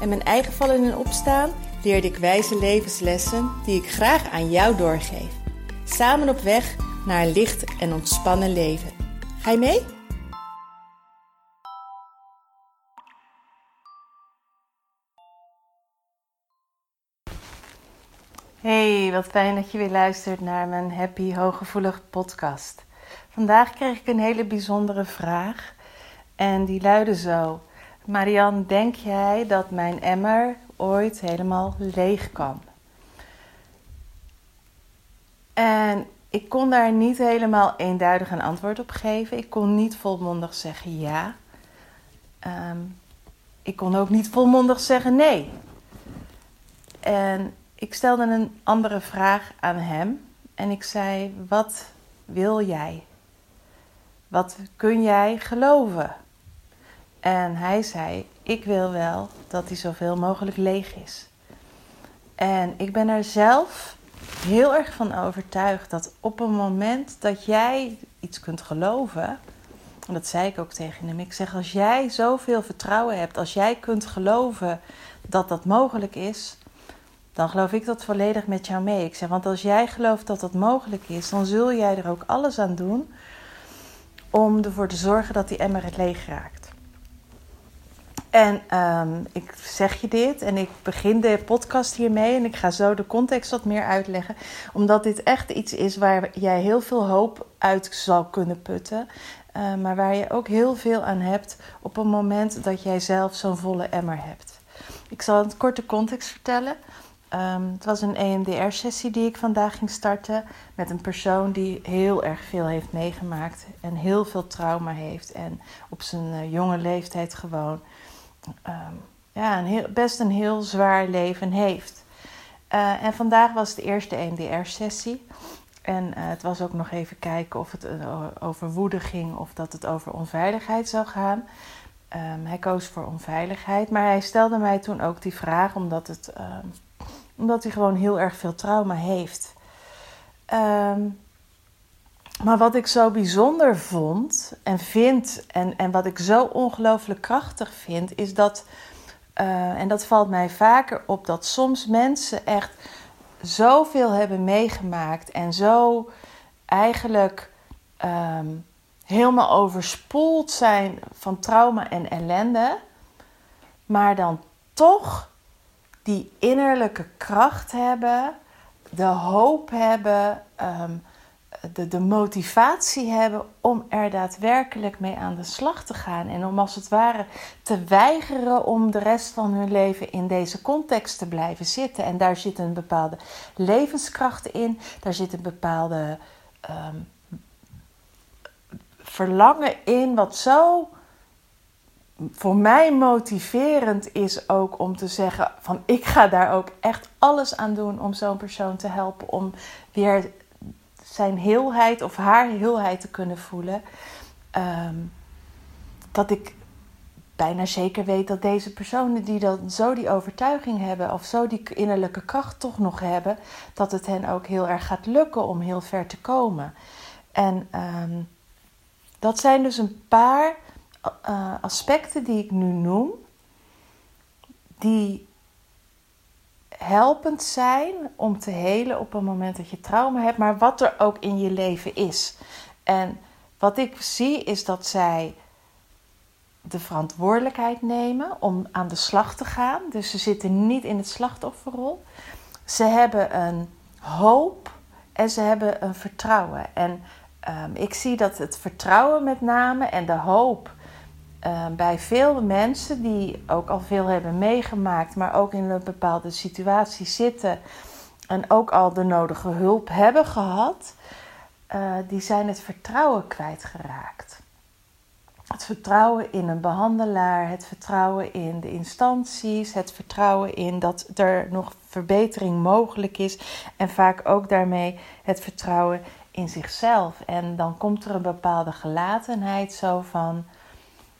en mijn eigen vallen en opstaan leerde ik wijze levenslessen die ik graag aan jou doorgeef. Samen op weg naar een licht en ontspannen leven. Ga je mee? Hey, wat fijn dat je weer luistert naar mijn Happy Hooggevoelig podcast. Vandaag kreeg ik een hele bijzondere vraag en die luidde zo: Marian, denk jij dat mijn emmer ooit helemaal leeg kan? En ik kon daar niet helemaal eenduidig een antwoord op geven. Ik kon niet volmondig zeggen ja. Ehm, ik kon ook niet volmondig zeggen nee. En ik stelde een andere vraag aan hem. En ik zei: Wat wil jij? Wat kun jij geloven? En hij zei: Ik wil wel dat hij zoveel mogelijk leeg is. En ik ben er zelf heel erg van overtuigd dat op een moment dat jij iets kunt geloven. En dat zei ik ook tegen hem. Ik zeg: Als jij zoveel vertrouwen hebt, als jij kunt geloven dat dat mogelijk is, dan geloof ik dat volledig met jou mee. Ik zeg: Want als jij gelooft dat dat mogelijk is, dan zul jij er ook alles aan doen om ervoor te zorgen dat die emmer het leeg raakt. En um, ik zeg je dit en ik begin de podcast hiermee en ik ga zo de context wat meer uitleggen. Omdat dit echt iets is waar jij heel veel hoop uit zal kunnen putten. Uh, maar waar je ook heel veel aan hebt op het moment dat jij zelf zo'n volle emmer hebt. Ik zal een korte context vertellen. Um, het was een EMDR-sessie die ik vandaag ging starten met een persoon die heel erg veel heeft meegemaakt en heel veel trauma heeft en op zijn uh, jonge leeftijd gewoon um, ja, een heel, best een heel zwaar leven heeft. Uh, en vandaag was de eerste EMDR-sessie. En uh, het was ook nog even kijken of het uh, over woede ging of dat het over onveiligheid zou gaan. Um, hij koos voor onveiligheid, maar hij stelde mij toen ook die vraag omdat, het, um, omdat hij gewoon heel erg veel trauma heeft. Um, maar wat ik zo bijzonder vond en vind, en, en wat ik zo ongelooflijk krachtig vind, is dat, uh, en dat valt mij vaker op, dat soms mensen echt zoveel hebben meegemaakt en zo eigenlijk um, helemaal overspoeld zijn van trauma en ellende, maar dan toch die innerlijke kracht hebben, de hoop hebben. Um, de, de motivatie hebben om er daadwerkelijk mee aan de slag te gaan. En om als het ware te weigeren om de rest van hun leven in deze context te blijven zitten. En daar zit een bepaalde levenskracht in, daar zit een bepaalde um, verlangen in, wat zo voor mij motiverend is ook om te zeggen van ik ga daar ook echt alles aan doen om zo'n persoon te helpen om weer zijn heelheid of haar heelheid te kunnen voelen. Um, dat ik bijna zeker weet dat deze personen die dan zo die overtuiging hebben of zo die innerlijke kracht toch nog hebben, dat het hen ook heel erg gaat lukken om heel ver te komen. En um, dat zijn dus een paar uh, aspecten die ik nu noem, die helpend zijn om te helen op een moment dat je trauma hebt, maar wat er ook in je leven is. En wat ik zie is dat zij de verantwoordelijkheid nemen om aan de slag te gaan. Dus ze zitten niet in het slachtofferrol. Ze hebben een hoop en ze hebben een vertrouwen. En um, ik zie dat het vertrouwen met name en de hoop uh, bij veel mensen die ook al veel hebben meegemaakt, maar ook in een bepaalde situatie zitten en ook al de nodige hulp hebben gehad, uh, die zijn het vertrouwen kwijtgeraakt. het vertrouwen in een behandelaar, het vertrouwen in de instanties, het vertrouwen in dat er nog verbetering mogelijk is en vaak ook daarmee het vertrouwen in zichzelf. En dan komt er een bepaalde gelatenheid zo van,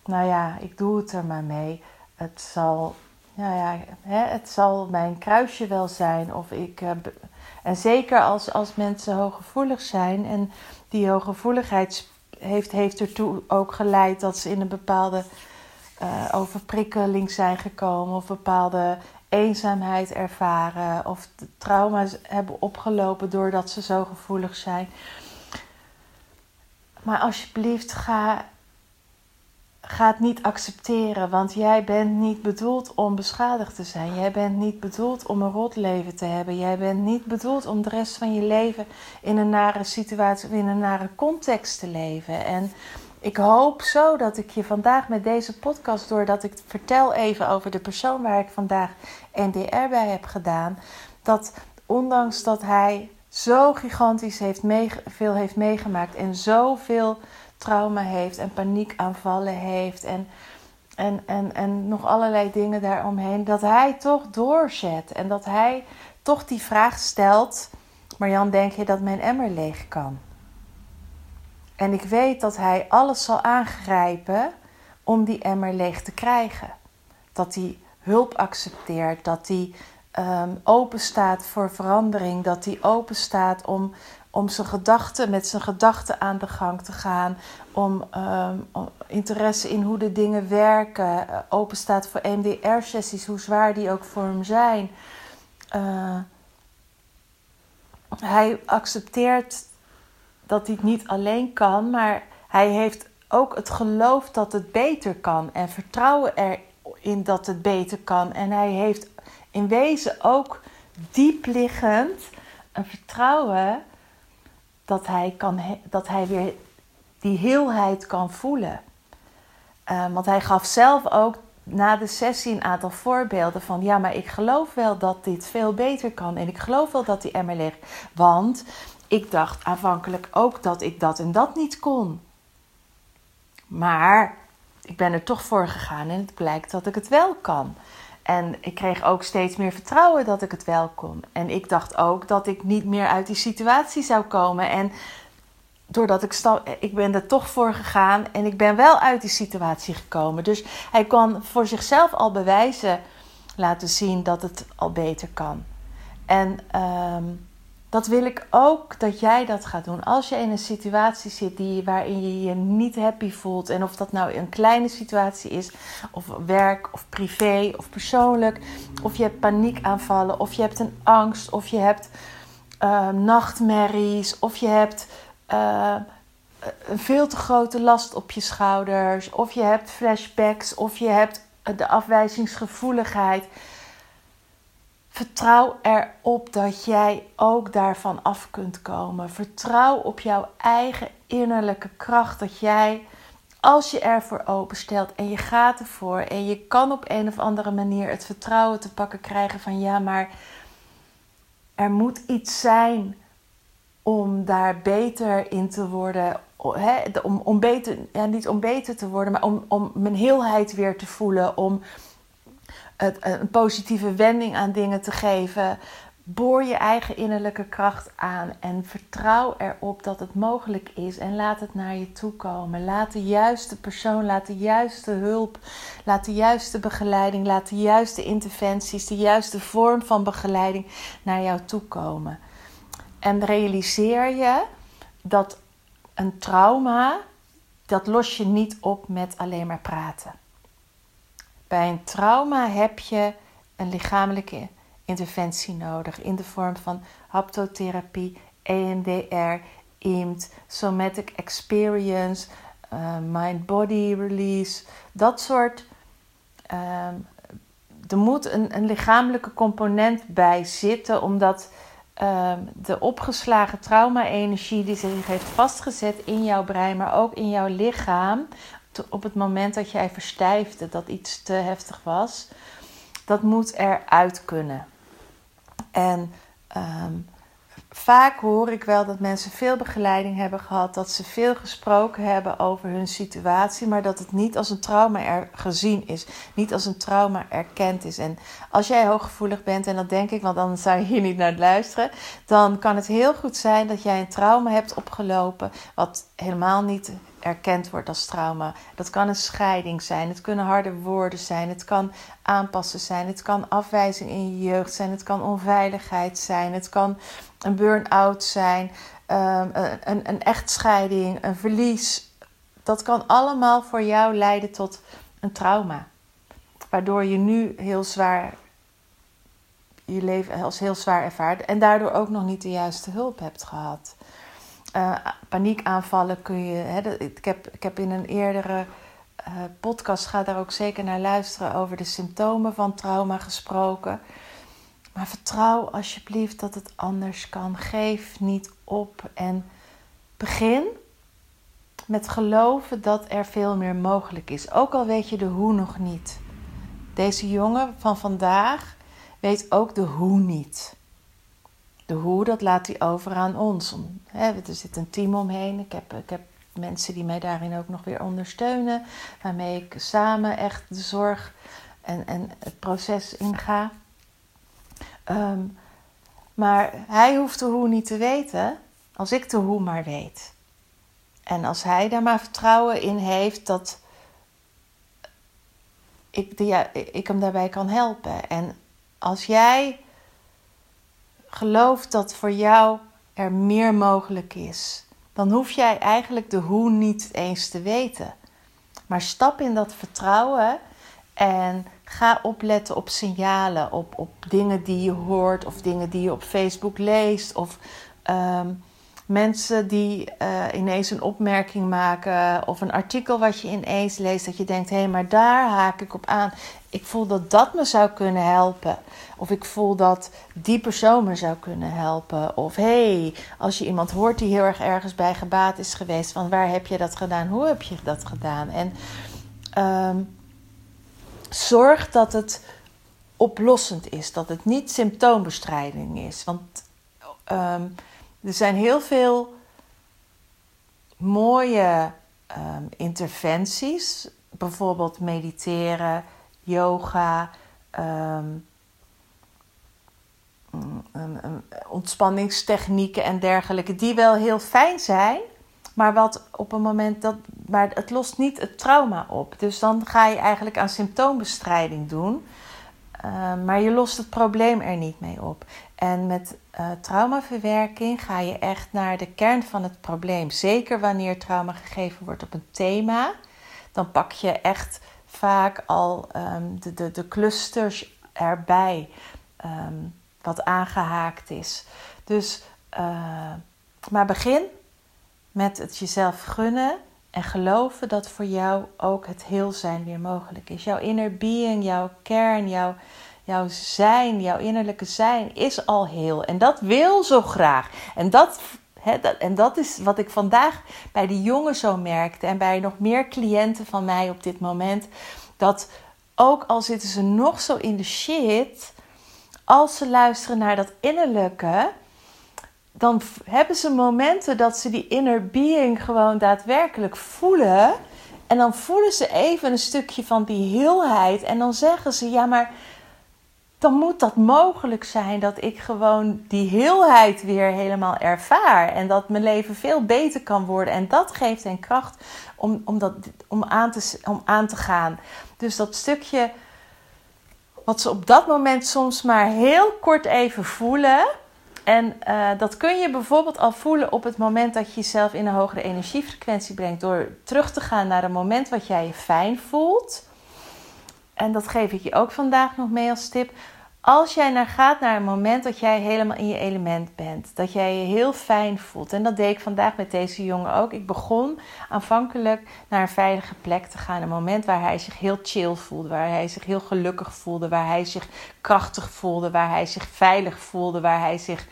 nou ja, ik doe het er maar mee. Het zal, nou ja, hè, het zal mijn kruisje wel zijn. Of ik, en zeker als, als mensen hooggevoelig zijn en die hooggevoeligheid heeft, heeft ertoe ook geleid dat ze in een bepaalde uh, overprikkeling zijn gekomen of bepaalde eenzaamheid ervaren of trauma's hebben opgelopen doordat ze zo gevoelig zijn. Maar alsjeblieft, ga, ga het niet accepteren, want jij bent niet bedoeld om beschadigd te zijn. Jij bent niet bedoeld om een rot leven te hebben. Jij bent niet bedoeld om de rest van je leven in een nare situatie in een nare context te leven. En ik hoop zo dat ik je vandaag met deze podcast, doordat ik vertel even over de persoon waar ik vandaag NDR bij heb gedaan, dat ondanks dat hij zo gigantisch heeft veel heeft meegemaakt en zoveel trauma heeft en paniekaanvallen heeft en, en, en, en nog allerlei dingen daaromheen, dat hij toch doorzet en dat hij toch die vraag stelt: Marjan, denk je dat mijn emmer leeg kan? En ik weet dat hij alles zal aangrijpen om die emmer leeg te krijgen. Dat hij hulp accepteert, dat hij um, open staat voor verandering, dat hij open staat om, om zijn gedachten, met zijn gedachten aan de gang te gaan, om, um, interesse in hoe de dingen werken, uh, open staat voor MDR-sessies, hoe zwaar die ook voor hem zijn. Uh, hij accepteert dat hij het niet alleen kan, maar hij heeft ook het geloof dat het beter kan en vertrouwen erin dat het beter kan. En hij heeft in wezen ook diepliggend een vertrouwen dat hij, kan, dat hij weer die heelheid kan voelen. Uh, want hij gaf zelf ook na de sessie een aantal voorbeelden van ja, maar ik geloof wel dat dit veel beter kan en ik geloof wel dat die emmer ligt. Want ik dacht aanvankelijk ook dat ik dat en dat niet kon. Maar ik ben er toch voor gegaan en het blijkt dat ik het wel kan. En ik kreeg ook steeds meer vertrouwen dat ik het wel kon. En ik dacht ook dat ik niet meer uit die situatie zou komen. En doordat ik stap, ik ben er toch voor gegaan en ik ben wel uit die situatie gekomen. Dus hij kan voor zichzelf al bewijzen laten zien dat het al beter kan. En um, dat wil ik ook dat jij dat gaat doen. Als je in een situatie zit die, waarin je je niet happy voelt. En of dat nou een kleine situatie is, of werk, of privé, of persoonlijk. Of je hebt paniekaanvallen, of je hebt een angst, of je hebt uh, nachtmerries, of je hebt uh, een veel te grote last op je schouders, of je hebt flashbacks, of je hebt de afwijzingsgevoeligheid. Vertrouw erop dat jij ook daarvan af kunt komen. Vertrouw op jouw eigen innerlijke kracht. Dat jij, als je ervoor openstelt en je gaat ervoor en je kan op een of andere manier het vertrouwen te pakken krijgen van ja, maar er moet iets zijn om daar beter in te worden. om, om beter, ja, niet om beter te worden, maar om, om mijn heelheid weer te voelen. Om een positieve wending aan dingen te geven. Boor je eigen innerlijke kracht aan en vertrouw erop dat het mogelijk is en laat het naar je toe komen. Laat de juiste persoon, laat de juiste hulp, laat de juiste begeleiding, laat de juiste interventies, de juiste vorm van begeleiding naar jou toe komen. En realiseer je dat een trauma, dat los je niet op met alleen maar praten. Bij een trauma heb je een lichamelijke interventie nodig in de vorm van haptotherapie, EMDR, IMT, somatic experience, uh, mind-body release, dat soort. Uh, er moet een, een, lichamelijke component bij zitten, omdat uh, de opgeslagen trauma-energie die zich heeft vastgezet in jouw brein, maar ook in jouw lichaam, op het moment dat jij verstijfde, dat iets te heftig was, dat moet eruit kunnen. En um, vaak hoor ik wel dat mensen veel begeleiding hebben gehad, dat ze veel gesproken hebben over hun situatie, maar dat het niet als een trauma er gezien is, niet als een trauma erkend is. En als jij hooggevoelig bent, en dat denk ik, want dan zou je hier niet naar luisteren, dan kan het heel goed zijn dat jij een trauma hebt opgelopen, wat helemaal niet erkend wordt als trauma. Dat kan een scheiding zijn, het kunnen harde woorden zijn, het kan aanpassen zijn, het kan afwijzing in je jeugd zijn, het kan onveiligheid zijn, het kan een burn-out zijn, um, een, een echtscheiding, een verlies. Dat kan allemaal voor jou leiden tot een trauma. Waardoor je nu heel zwaar je leven als heel zwaar ervaart en daardoor ook nog niet de juiste hulp hebt gehad. Uh, paniekaanvallen kun je. Hè, ik, heb, ik heb in een eerdere uh, podcast, ga daar ook zeker naar luisteren, over de symptomen van trauma gesproken. Maar vertrouw alsjeblieft dat het anders kan. Geef niet op en begin met geloven dat er veel meer mogelijk is. Ook al weet je de hoe nog niet. Deze jongen van vandaag weet ook de hoe niet. De hoe, dat laat hij over aan ons. Er zit een team omheen. Ik heb, ik heb mensen die mij daarin ook nog weer ondersteunen. Waarmee ik samen echt de zorg en, en het proces inga. Ehm, maar hij hoeft de hoe niet te weten, als ik de hoe maar weet. En als hij daar maar vertrouwen in heeft dat ik, de, ja, ik hem daarbij kan helpen. En als jij gelooft dat voor jou er meer mogelijk is, dan hoef jij eigenlijk de hoe niet eens te weten. Maar stap in dat vertrouwen en ga opletten op signalen, op, op dingen die je hoort of dingen die je op Facebook leest. Of ehm, mensen die uh, ineens een opmerking maken of een artikel wat je ineens leest. Dat je denkt, hé, hey, maar daar haak ik op aan. Ik voel dat dat me zou kunnen helpen. Of ik voel dat die persoon me zou kunnen helpen. Of hé, hey, als je iemand hoort die heel erg ergens bij gebaat is geweest. Van waar heb je dat gedaan? Hoe heb je dat gedaan? En... Um, zorg dat het oplossend is, dat het niet symptoombestrijding is. Want ehm, er zijn heel veel mooie ehm, interventies, bijvoorbeeld mediteren, yoga, um, ontspanningstechnieken en dergelijke, die wel heel fijn zijn. Maar wat op een moment dat. Maar het lost niet het trauma op. Dus dan ga je eigenlijk aan symptoombestrijding doen. Uh, maar je lost het probleem er niet mee op. En met uh, traumaverwerking ga je echt naar de kern van het probleem. Zeker wanneer trauma gegeven wordt op een thema. Dan pak je echt vaak al um, de, de, de clusters erbij. Um, wat aangehaakt is. Dus, uh, maar begin met het jezelf gunnen en geloven dat voor jou ook het heel zijn weer mogelijk is. Jouw inner being, jouw kern, jouw, jouw zijn, jouw innerlijke zijn is al heel. En dat wil zo graag. En dat, dat, en dat is wat ik vandaag bij die jongen zo merkte en bij nog meer cliënten van mij op dit moment. Dat ook al zitten ze nog zo in de shit, als ze luisteren naar dat innerlijke dan hebben ze momenten dat ze die inner being gewoon daadwerkelijk voelen. En dan voelen ze even een stukje van die heelheid. En dan zeggen ze: Ja, maar dan moet dat mogelijk zijn dat ik gewoon die heelheid weer helemaal ervaar. En dat mijn leven veel beter kan worden. En dat geeft hen kracht om, om, dat, om, aan, te, om aan te gaan. Dus dat stukje wat ze op dat moment soms maar heel kort even voelen en uh, dat kun je bijvoorbeeld al voelen op het moment dat je jezelf in een hogere energiefrequentie brengt. Door terug te gaan naar een moment wat jij je fijn voelt. En dat geef ik je ook vandaag nog mee als tip. Als jij naar gaat naar een moment dat jij helemaal in je element bent, dat jij je heel fijn voelt. En dat deed ik vandaag met deze jongen ook. Ik begon aanvankelijk naar een veilige plek te gaan. Een moment waar hij zich heel chill voelde, waar hij zich heel gelukkig voelde, waar hij zich krachtig voelde, waar hij zich veilig voelde, waar hij zich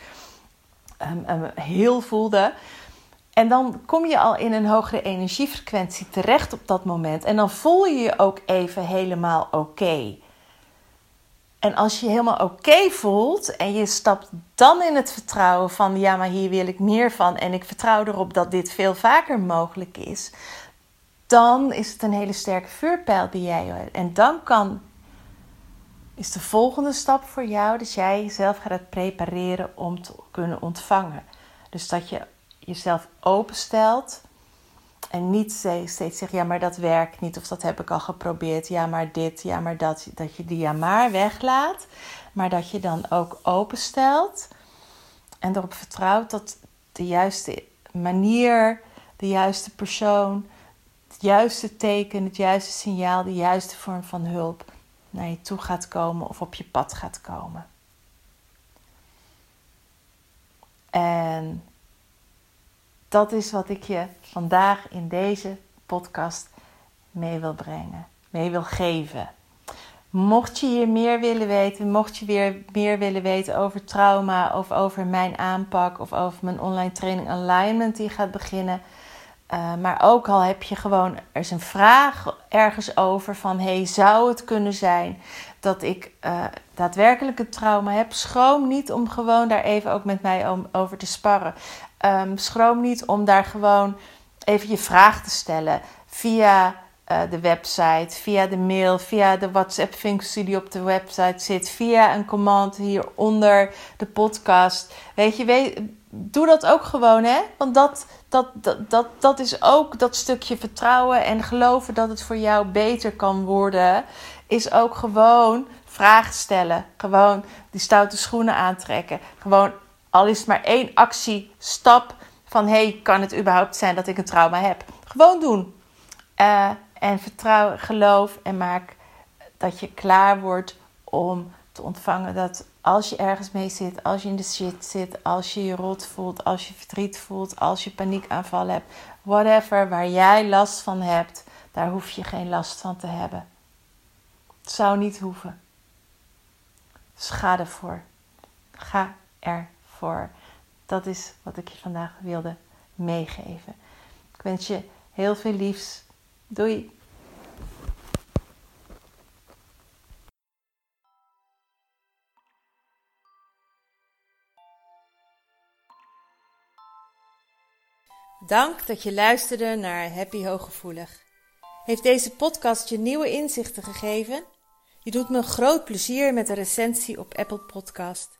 um, heel voelde. En dan kom je al in een hogere energiefrequentie terecht op dat moment. En dan voel je je ook even helemaal oké. En als je je helemaal oké voelt en je stapt dan in het vertrouwen van ja, maar hier wil ik meer van en ik vertrouw erop dat dit veel vaker mogelijk is, dan is het een hele sterke vuurpijl die jij hebt. En dan kan, is de volgende stap voor jou dat jij jezelf gaat prepareren om te kunnen ontvangen. Dus dat je jezelf openstelt en niet steeds zegt, ja, maar dat werkt niet of dat heb ik al geprobeerd. Ja, maar dit, ja, maar dat. Dat je die ja maar weglaat. Maar dat je dan ook openstelt en erop vertrouwt dat de juiste manier, de juiste persoon, het juiste teken, het juiste signaal, de juiste vorm van hulp naar je toe gaat komen of op je pad gaat komen. En dat is wat ik je vandaag in deze podcast mee wil brengen, mee wil geven. Mocht je hier meer willen weten, mocht je weer meer willen weten over trauma of over mijn aanpak of over mijn online training Alignment die gaat beginnen. Uh, maar ook al heb je gewoon, er is een vraag ergens over van, hey, zou het kunnen zijn dat ik uh, daadwerkelijk een trauma heb? Schroom niet om gewoon daar even ook met mij over te sparren. Um, schroom niet om daar gewoon even je vraag te stellen via uh, de website, via de mail, via de WhatsApp-functie die op de website zit, via een command hieronder de podcast. Weet je, weet, doe dat ook gewoon, hè? Want dat, dat, dat, dat, dat is ook dat stukje vertrouwen en geloven dat het voor jou beter kan worden, is ook gewoon vragen stellen. Gewoon die stoute schoenen aantrekken. Gewoon al is het maar één actie, stap van hey, kan het überhaupt zijn dat ik een trauma heb? Gewoon doen. Uh, en vertrouw, geloof en maak dat je klaar wordt om te ontvangen dat als je ergens mee zit, als je in de shit zit, als je je rot voelt, als je verdriet voelt, als je paniekaanval hebt, whatever, waar jij last van hebt, daar hoef je geen last van te hebben. Het zou niet hoeven. Dus ga ervoor. Ga ervoor. Dat is wat ik je vandaag wilde meegeven. Ik wens je heel veel liefs. Doei! Dank dat je luisterde naar Happy Hooggevoelig. Heeft deze podcast je nieuwe inzichten gegeven? Je doet me groot plezier met een recensie op Apple Podcast.